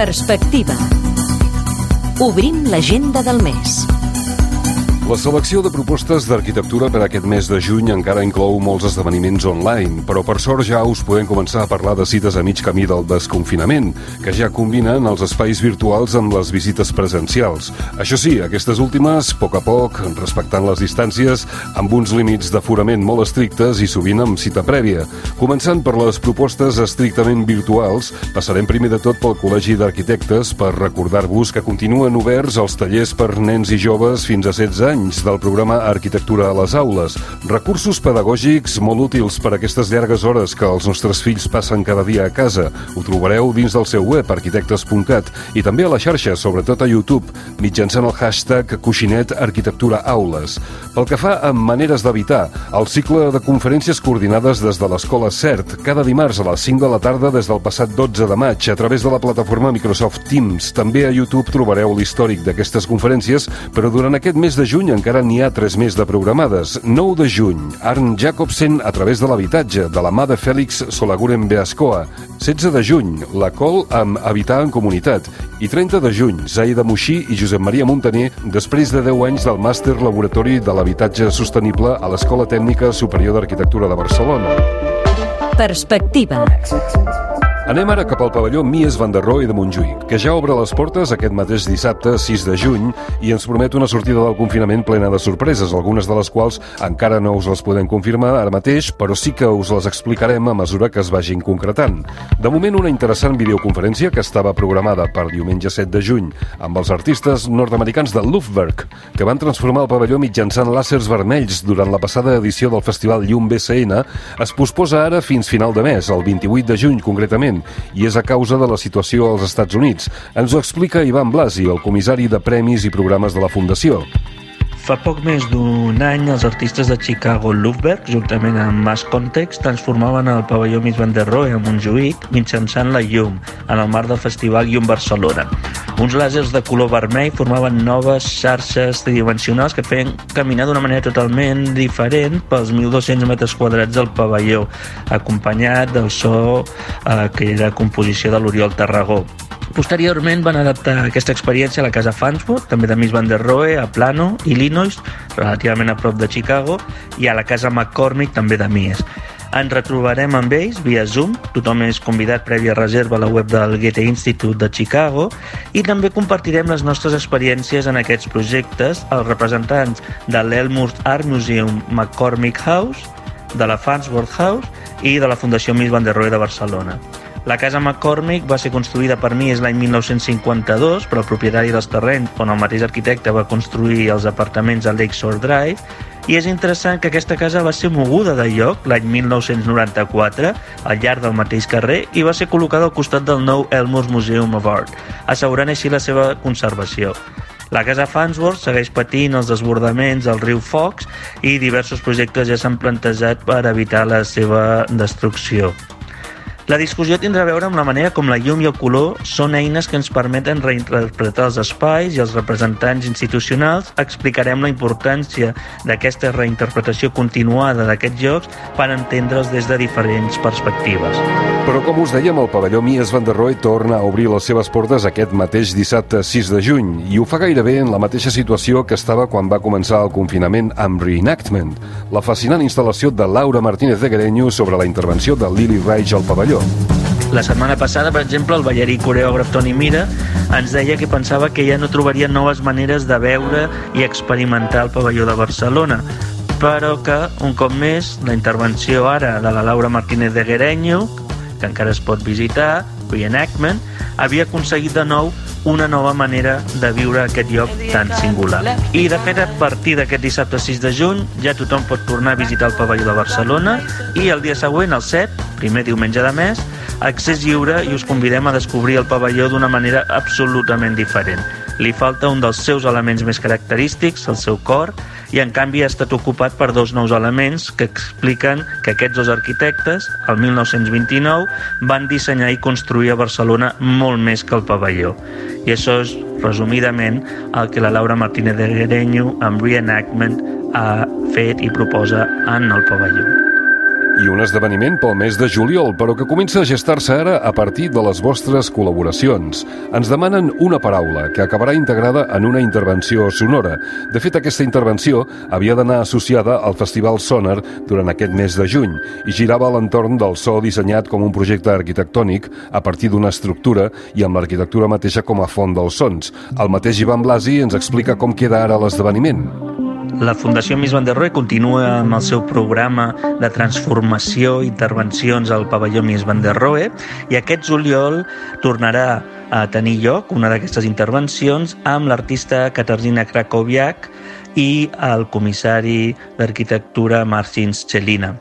Perspectiva. Obrim l'agenda del mes. La selecció de propostes d'arquitectura per aquest mes de juny encara inclou molts esdeveniments online, però per sort ja us podem començar a parlar de cites a mig camí del desconfinament, que ja combinen els espais virtuals amb les visites presencials. Això sí, aquestes últimes, a poc a poc, respectant les distàncies, amb uns límits d'aforament molt estrictes i sovint amb cita prèvia. Començant per les propostes estrictament virtuals, passarem primer de tot pel Col·legi d'Arquitectes per recordar-vos que continuen oberts els tallers per nens i joves fins a 16 anys anys del programa Arquitectura a les aules. Recursos pedagògics molt útils per a aquestes llargues hores que els nostres fills passen cada dia a casa. Ho trobareu dins del seu web, arquitectes.cat, i també a la xarxa, sobretot a YouTube, mitjançant el hashtag Coixinet Arquitectura Aules. Pel que fa a maneres d'evitar, el cicle de conferències coordinades des de l'Escola CERT, cada dimarts a les 5 de la tarda des del passat 12 de maig, a través de la plataforma Microsoft Teams. També a YouTube trobareu l'històric d'aquestes conferències, però durant aquest mes de juny encara n'hi ha tres més de programades. 9 de juny, Arn Jacobsen a través de l'habitatge, de la mà de Fèlix Solaguren Beascoa. 16 de juny, la Col amb Habitar en Comunitat. I 30 de juny, Zaida Moixí i Josep Maria Montaner, després de 10 anys del màster laboratori de l'habitatge sostenible a l'Escola Tècnica Superior d'Arquitectura de Barcelona. Perspectiva. Anem ara cap al pavelló Mies van der Rohe de Montjuïc, que ja obre les portes aquest mateix dissabte, 6 de juny, i ens promet una sortida del confinament plena de sorpreses, algunes de les quals encara no us les podem confirmar ara mateix, però sí que us les explicarem a mesura que es vagin concretant. De moment, una interessant videoconferència que estava programada per diumenge 7 de juny amb els artistes nord-americans de Luftwerk, que van transformar el pavelló mitjançant làsers vermells durant la passada edició del Festival Llum BCN, es posposa ara fins final de mes, el 28 de juny concretament, i és a causa de la situació als Estats Units. Ens ho explica Ivan Blasi, el comissari de Premis i Programes de la Fundació. Fa poc més d'un any, els artistes de Chicago Luftberg, juntament amb Mass Context, transformaven el pavelló Miss Van der Rohe a Montjuïc mitjançant la llum, en el marc del Festival Llum Barcelona. Uns làsers de color vermell formaven noves xarxes tridimensionals que feien caminar d'una manera totalment diferent pels 1.200 metres quadrats del pavelló, acompanyat del so eh, que era composició de l'Oriol Tarragó. Posteriorment van adaptar aquesta experiència a la casa Farnsworth, també de Miss Van der Rohe, a Plano, Illinois, relativament a prop de Chicago, i a la casa McCormick, també de Mies. Ens retrobarem amb ells via Zoom, tothom és convidat prèvia reserva a la web del Goethe Institute de Chicago i també compartirem les nostres experiències en aquests projectes als representants de l'Elmhurst Art Museum McCormick House, de la Farnsworth House i de la Fundació Miss Van der Rohe de Barcelona. La casa McCormick va ser construïda per mi és l'any 1952 per al propietari dels terrenys on el mateix arquitecte va construir els apartaments a Lakeshore Drive i és interessant que aquesta casa va ser moguda de lloc l'any 1994 al llarg del mateix carrer i va ser col·locada al costat del nou Elmhurst Museum of Art, assegurant així la seva conservació. La casa Farnsworth segueix patint els desbordaments del riu Fox i diversos projectes ja s'han plantejat per evitar la seva destrucció. La discussió tindrà a veure amb la manera com la llum i el color són eines que ens permeten reinterpretar els espais i els representants institucionals explicarem la importància d'aquesta reinterpretació continuada d'aquests jocs per entendre'ls des de diferents perspectives. Però com us dèiem, el pavelló Mies van der Rohe torna a obrir les seves portes aquest mateix dissabte 6 de juny i ho fa gairebé en la mateixa situació que estava quan va començar el confinament amb Reenactment, la fascinant instal·lació de Laura Martínez de Guereño sobre la intervenció de Lily Reich al pavelló. La setmana passada, per exemple, el ballarí coreògraf Toni Mira ens deia que pensava que ja no trobaria noves maneres de veure i experimentar el pavelló de Barcelona, però que, un cop més, la intervenció ara de la Laura Martínez de Guereño, que encara es pot visitar, Reenactment, havia aconseguit de nou una nova manera de viure aquest lloc tan singular. I de fet, a partir d'aquest dissabte 6 de juny, ja tothom pot tornar a visitar el pavelló de Barcelona i el dia següent, el 7, primer diumenge de mes, accés lliure i us convidem a descobrir el pavelló d'una manera absolutament diferent. Li falta un dels seus elements més característics, el seu cor, i en canvi ha estat ocupat per dos nous elements que expliquen que aquests dos arquitectes, el 1929, van dissenyar i construir a Barcelona molt més que el pavelló. I això és, resumidament, el que la Laura Martínez de Guereño amb Reenactment ha fet i proposa en el pavelló. I un esdeveniment pel mes de juliol, però que comença a gestar-se ara a partir de les vostres col·laboracions. Ens demanen una paraula que acabarà integrada en una intervenció sonora. De fet, aquesta intervenció havia d'anar associada al Festival Sonar durant aquest mes de juny i girava a l'entorn del so dissenyat com un projecte arquitectònic a partir d'una estructura i amb l'arquitectura mateixa com a font dels sons. El mateix Ivan Blasi ens explica com queda ara l'esdeveniment. La Fundació Miss Van der Rohe continua amb el seu programa de transformació i intervencions al pavelló Miss Van der Rohe i aquest juliol tornarà a tenir lloc una d'aquestes intervencions amb l'artista Katarzyna Krakowiak i el comissari d'arquitectura Marcin Chelina.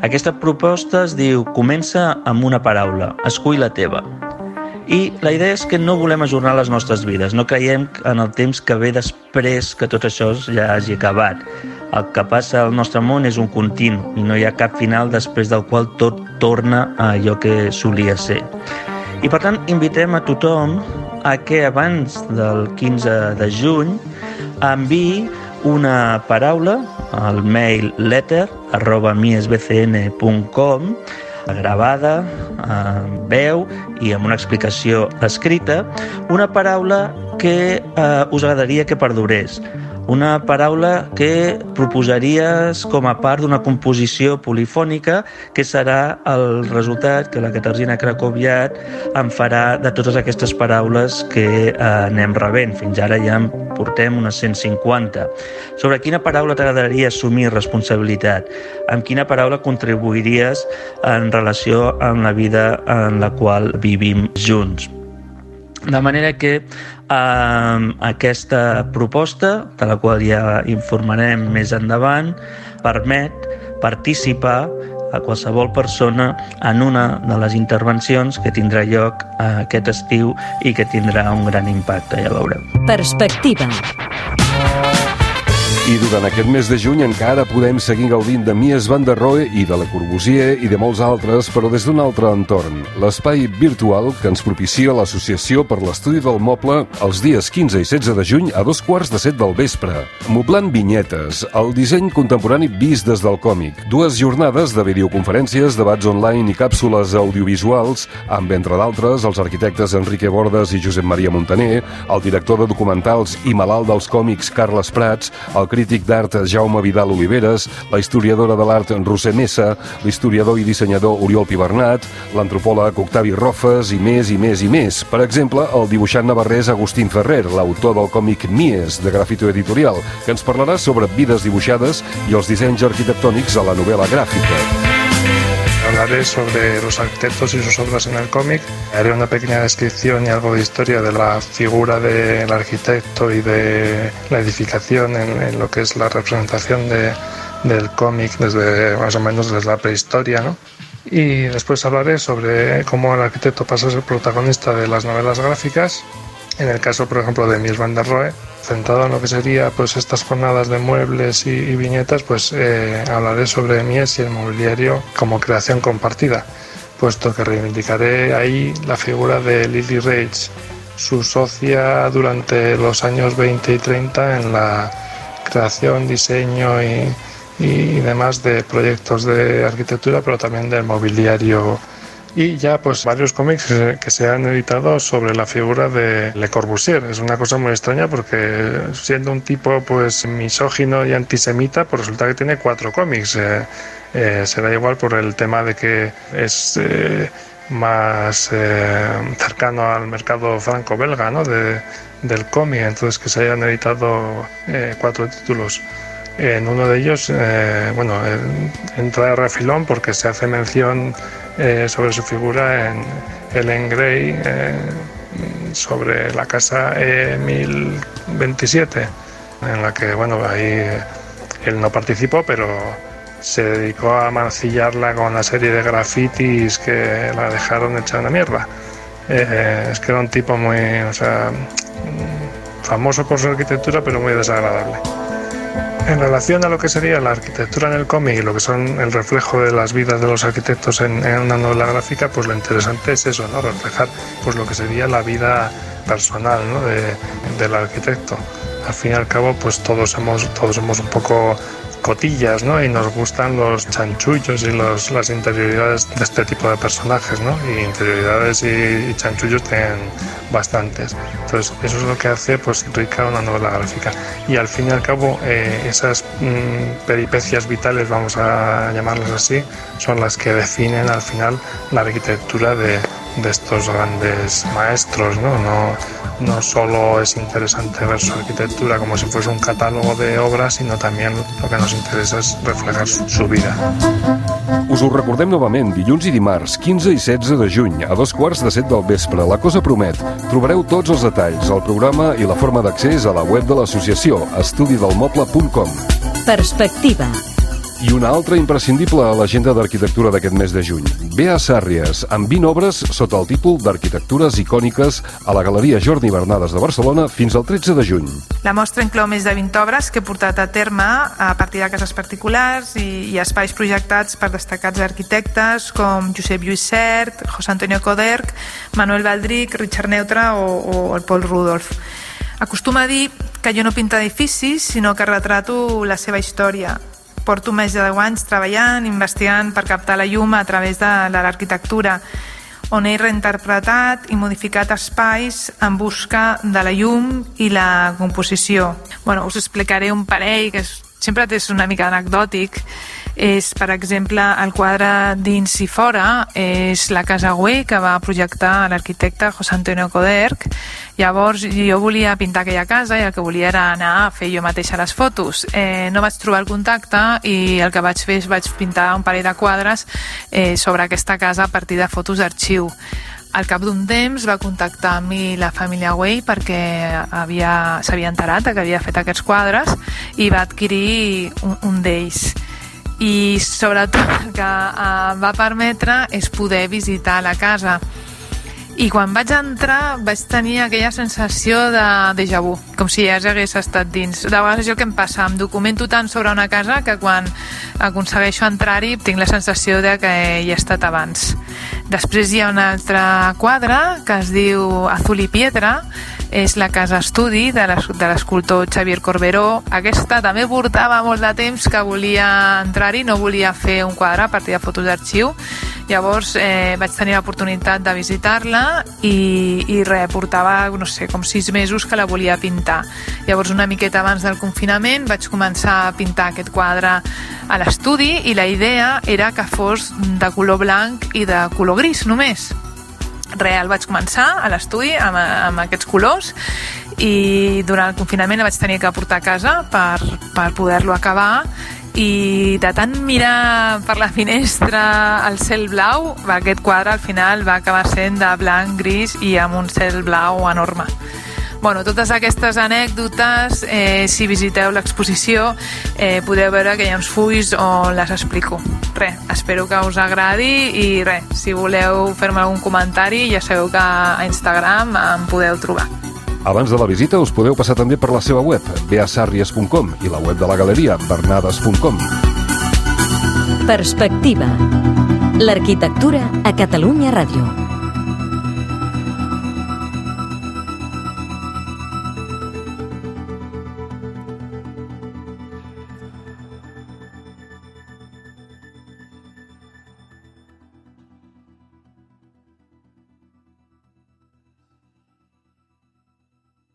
Aquesta proposta es diu Comença amb una paraula, escull la teva. I la idea és que no volem ajornar les nostres vides, no creiem en el temps que ve després que tot això ja hagi acabat. El que passa al nostre món és un continu i no hi ha cap final després del qual tot torna a allò que solia ser. I per tant invitem a tothom a que abans del 15 de juny enviï una paraula al mail letter arroba miesbcn.com gravada, en veu i amb una explicació escrita, una paraula que eh, us agradaria que perdurés, una paraula que proposaries com a part d'una composició polifònica que serà el resultat que la Catarzina Krakowiat en farà de totes aquestes paraules que eh, anem rebent. Fins ara ja en portem unes 150. Sobre quina paraula t'agradaria assumir responsabilitat? Amb quina paraula contribuiries en relació amb la vida en la qual vivim junts? De manera que eh, aquesta proposta, de la qual ja informarem més endavant, permet participar a qualsevol persona en una de les intervencions que tindrà lloc aquest estiu i que tindrà un gran impacte, ja veureu. Perspectiva. I durant aquest mes de juny encara podem seguir gaudint de Mies van der Rohe i de Le Corbusier i de molts altres, però des d'un altre entorn. L'espai virtual que ens propicia l'Associació per l'Estudi del Moble els dies 15 i 16 de juny a dos quarts de set del vespre. Moblant vinyetes, el disseny contemporani vist des del còmic. Dues jornades de videoconferències, debats online i càpsules audiovisuals amb, entre d'altres, els arquitectes Enrique Bordes i Josep Maria Montaner, el director de documentals i malalt dels còmics Carles Prats, el crític d'art Jaume Vidal Oliveres, la historiadora de l'art Roser Messa, l'historiador i dissenyador Oriol Pibernat, l'antropòleg Octavi Rofes i més i més i més. Per exemple, el dibuixant navarrès Agustín Ferrer, l'autor del còmic Mies, de Grafito Editorial, que ens parlarà sobre vides dibuixades i els dissenys arquitectònics a la novel·la gràfica. Hablaré sobre los arquitectos y sus obras en el cómic. Haré una pequeña descripción y algo de historia de la figura del arquitecto y de la edificación en, en lo que es la representación de, del cómic desde más o menos desde la prehistoria. ¿no? Y después hablaré sobre cómo el arquitecto pasa a ser protagonista de las novelas gráficas. En el caso, por ejemplo, de Mies van der Rohe, centrado en lo que sería pues estas jornadas de muebles y, viñetas, pues eh, hablaré sobre Mies y el mobiliario como creación compartida, puesto que reivindicaré ahí la figura de Lily Rage, su socia durante los años 20 y 30 en la creación, diseño y, y demás de proyectos de arquitectura, pero también del mobiliario y ya pues varios cómics que se han editado sobre la figura de Le Corbusier. Es una cosa muy extraña porque siendo un tipo pues misógino y antisemita, pues resulta que tiene cuatro cómics. Eh, eh, igual por el tema de que es eh, más eh, cercano al mercado franco-belga ¿no? de, del cómic, entonces que se hayan editado eh, cuatro títulos. En uno de ellos, eh, bueno, entra de refilón porque se hace mención eh, sobre su figura en Ellen Gray, eh, sobre la casa E 1027, en la que, bueno, ahí él no participó, pero se dedicó a mancillarla con una serie de grafitis que la dejaron hecha una mierda. Eh, es que era un tipo muy, o sea, famoso por su arquitectura, pero muy desagradable. En relación a lo que sería la arquitectura en el cómic y lo que son el reflejo de las vidas de los arquitectos en, una novela gráfica, pues lo interesante es eso, ¿no? Reflejar pues lo que sería la vida personal ¿no? de, del arquitecto. Al fin y al cabo, pues todos hemos, todos hemos un poco cotillas, ¿no? Y nos gustan los chanchullos y los, las interioridades de este tipo de personajes, ¿no? Y interioridades y, y chanchullos tienen bastantes. Entonces, eso es lo que hace pues rica una novela gráfica. Y al fin y al cabo, eh, esas mmm, peripecias vitales, vamos a llamarlas así, son las que definen al final la arquitectura de, de estos grandes maestros, ¿no? ¿no? No solo es interesante ver su arquitectura como si fuese un catálogo de obras, sino también lo que nos interesa es reflejar su, su vida. Us ho recordem novament, dilluns i dimarts, 15 i 16 de juny, a dos quarts de set del vespre. La cosa promet. Trobareu tots els detalls, el programa i la forma d'accés a la web de l'associació estudidelmoble.com. Perspectiva. I una altra imprescindible a l'agenda d'arquitectura d'aquest mes de juny. Bea Sàrries, amb 20 obres sota el títol d'Arquitectures icòniques a la Galeria Jordi Bernades de Barcelona fins al 13 de juny. La mostra inclou més de 20 obres que he portat a terme a partir de cases particulars i, i espais projectats per destacats arquitectes com Josep Lluís Cert, José Antonio Coderc, Manuel Baldric, Richard Neutra o, o el Paul Rudolf. Acostuma a dir que jo no pinto edificis, sinó que retrato la seva història. Porto més de 10 anys treballant, investigant per captar la llum a través de l'arquitectura, on he reinterpretat i modificat espais en busca de la llum i la composició. Bueno, us explicaré un parell que és, sempre és una mica anecdòtic. És, per exemple, el quadre dins i fora, és la Casa Güell que va projectar l'arquitecte José Antonio Coderc. Llavors jo volia pintar aquella casa i el que volia era anar a fer jo mateixa les fotos. Eh, no vaig trobar el contacte i el que vaig fer és vaig pintar un parell de quadres eh, sobre aquesta casa a partir de fotos d'arxiu. Al cap d'un temps va contactar amb mi la família Güell perquè havia- s'havia enterat que havia fet aquests quadres i va adquirir un, un d'ells i sobretot el que eh, va permetre és poder visitar la casa i quan vaig entrar vaig tenir aquella sensació de déjà vu, com si ja hagués estat dins. De vegades el que em passa, em documento tant sobre una casa que quan aconsegueixo entrar-hi tinc la sensació de que hi he estat abans. Després hi ha un altre quadre que es diu Azul i Pietra, és la casa estudi de l'es- de l'escultor Xavier Corberó. Aquesta també portava molt de temps que volia entrar-hi, no volia fer un quadre a partir de fotos d'arxiu. Llavors eh, vaig tenir l'oportunitat de visitar-la i, i re, portava, no sé, com sis mesos que la volia pintar. Llavors una miqueta abans del confinament vaig començar a pintar aquest quadre a l'estudi i la idea era que fos de color blanc i de color gris només real vaig començar a l'estudi amb, amb aquests colors i durant el confinament el vaig tenir que portar a casa per, per poder-lo acabar i de tant mirar per la finestra el cel blau, aquest quadre al final va acabar sent de blanc, gris i amb un cel blau enorme. Bueno, totes aquestes anècdotes, eh, si visiteu l'exposició, eh, podeu veure que hi ha uns fulls on les explico. Re, espero que us agradi i re, si voleu fer-me algun comentari, ja sabeu que a Instagram em podeu trobar. Abans de la visita us podeu passar també per la seva web, beasarries.com i la web de la galeria, bernades.com. Perspectiva. L'arquitectura a Catalunya Ràdio.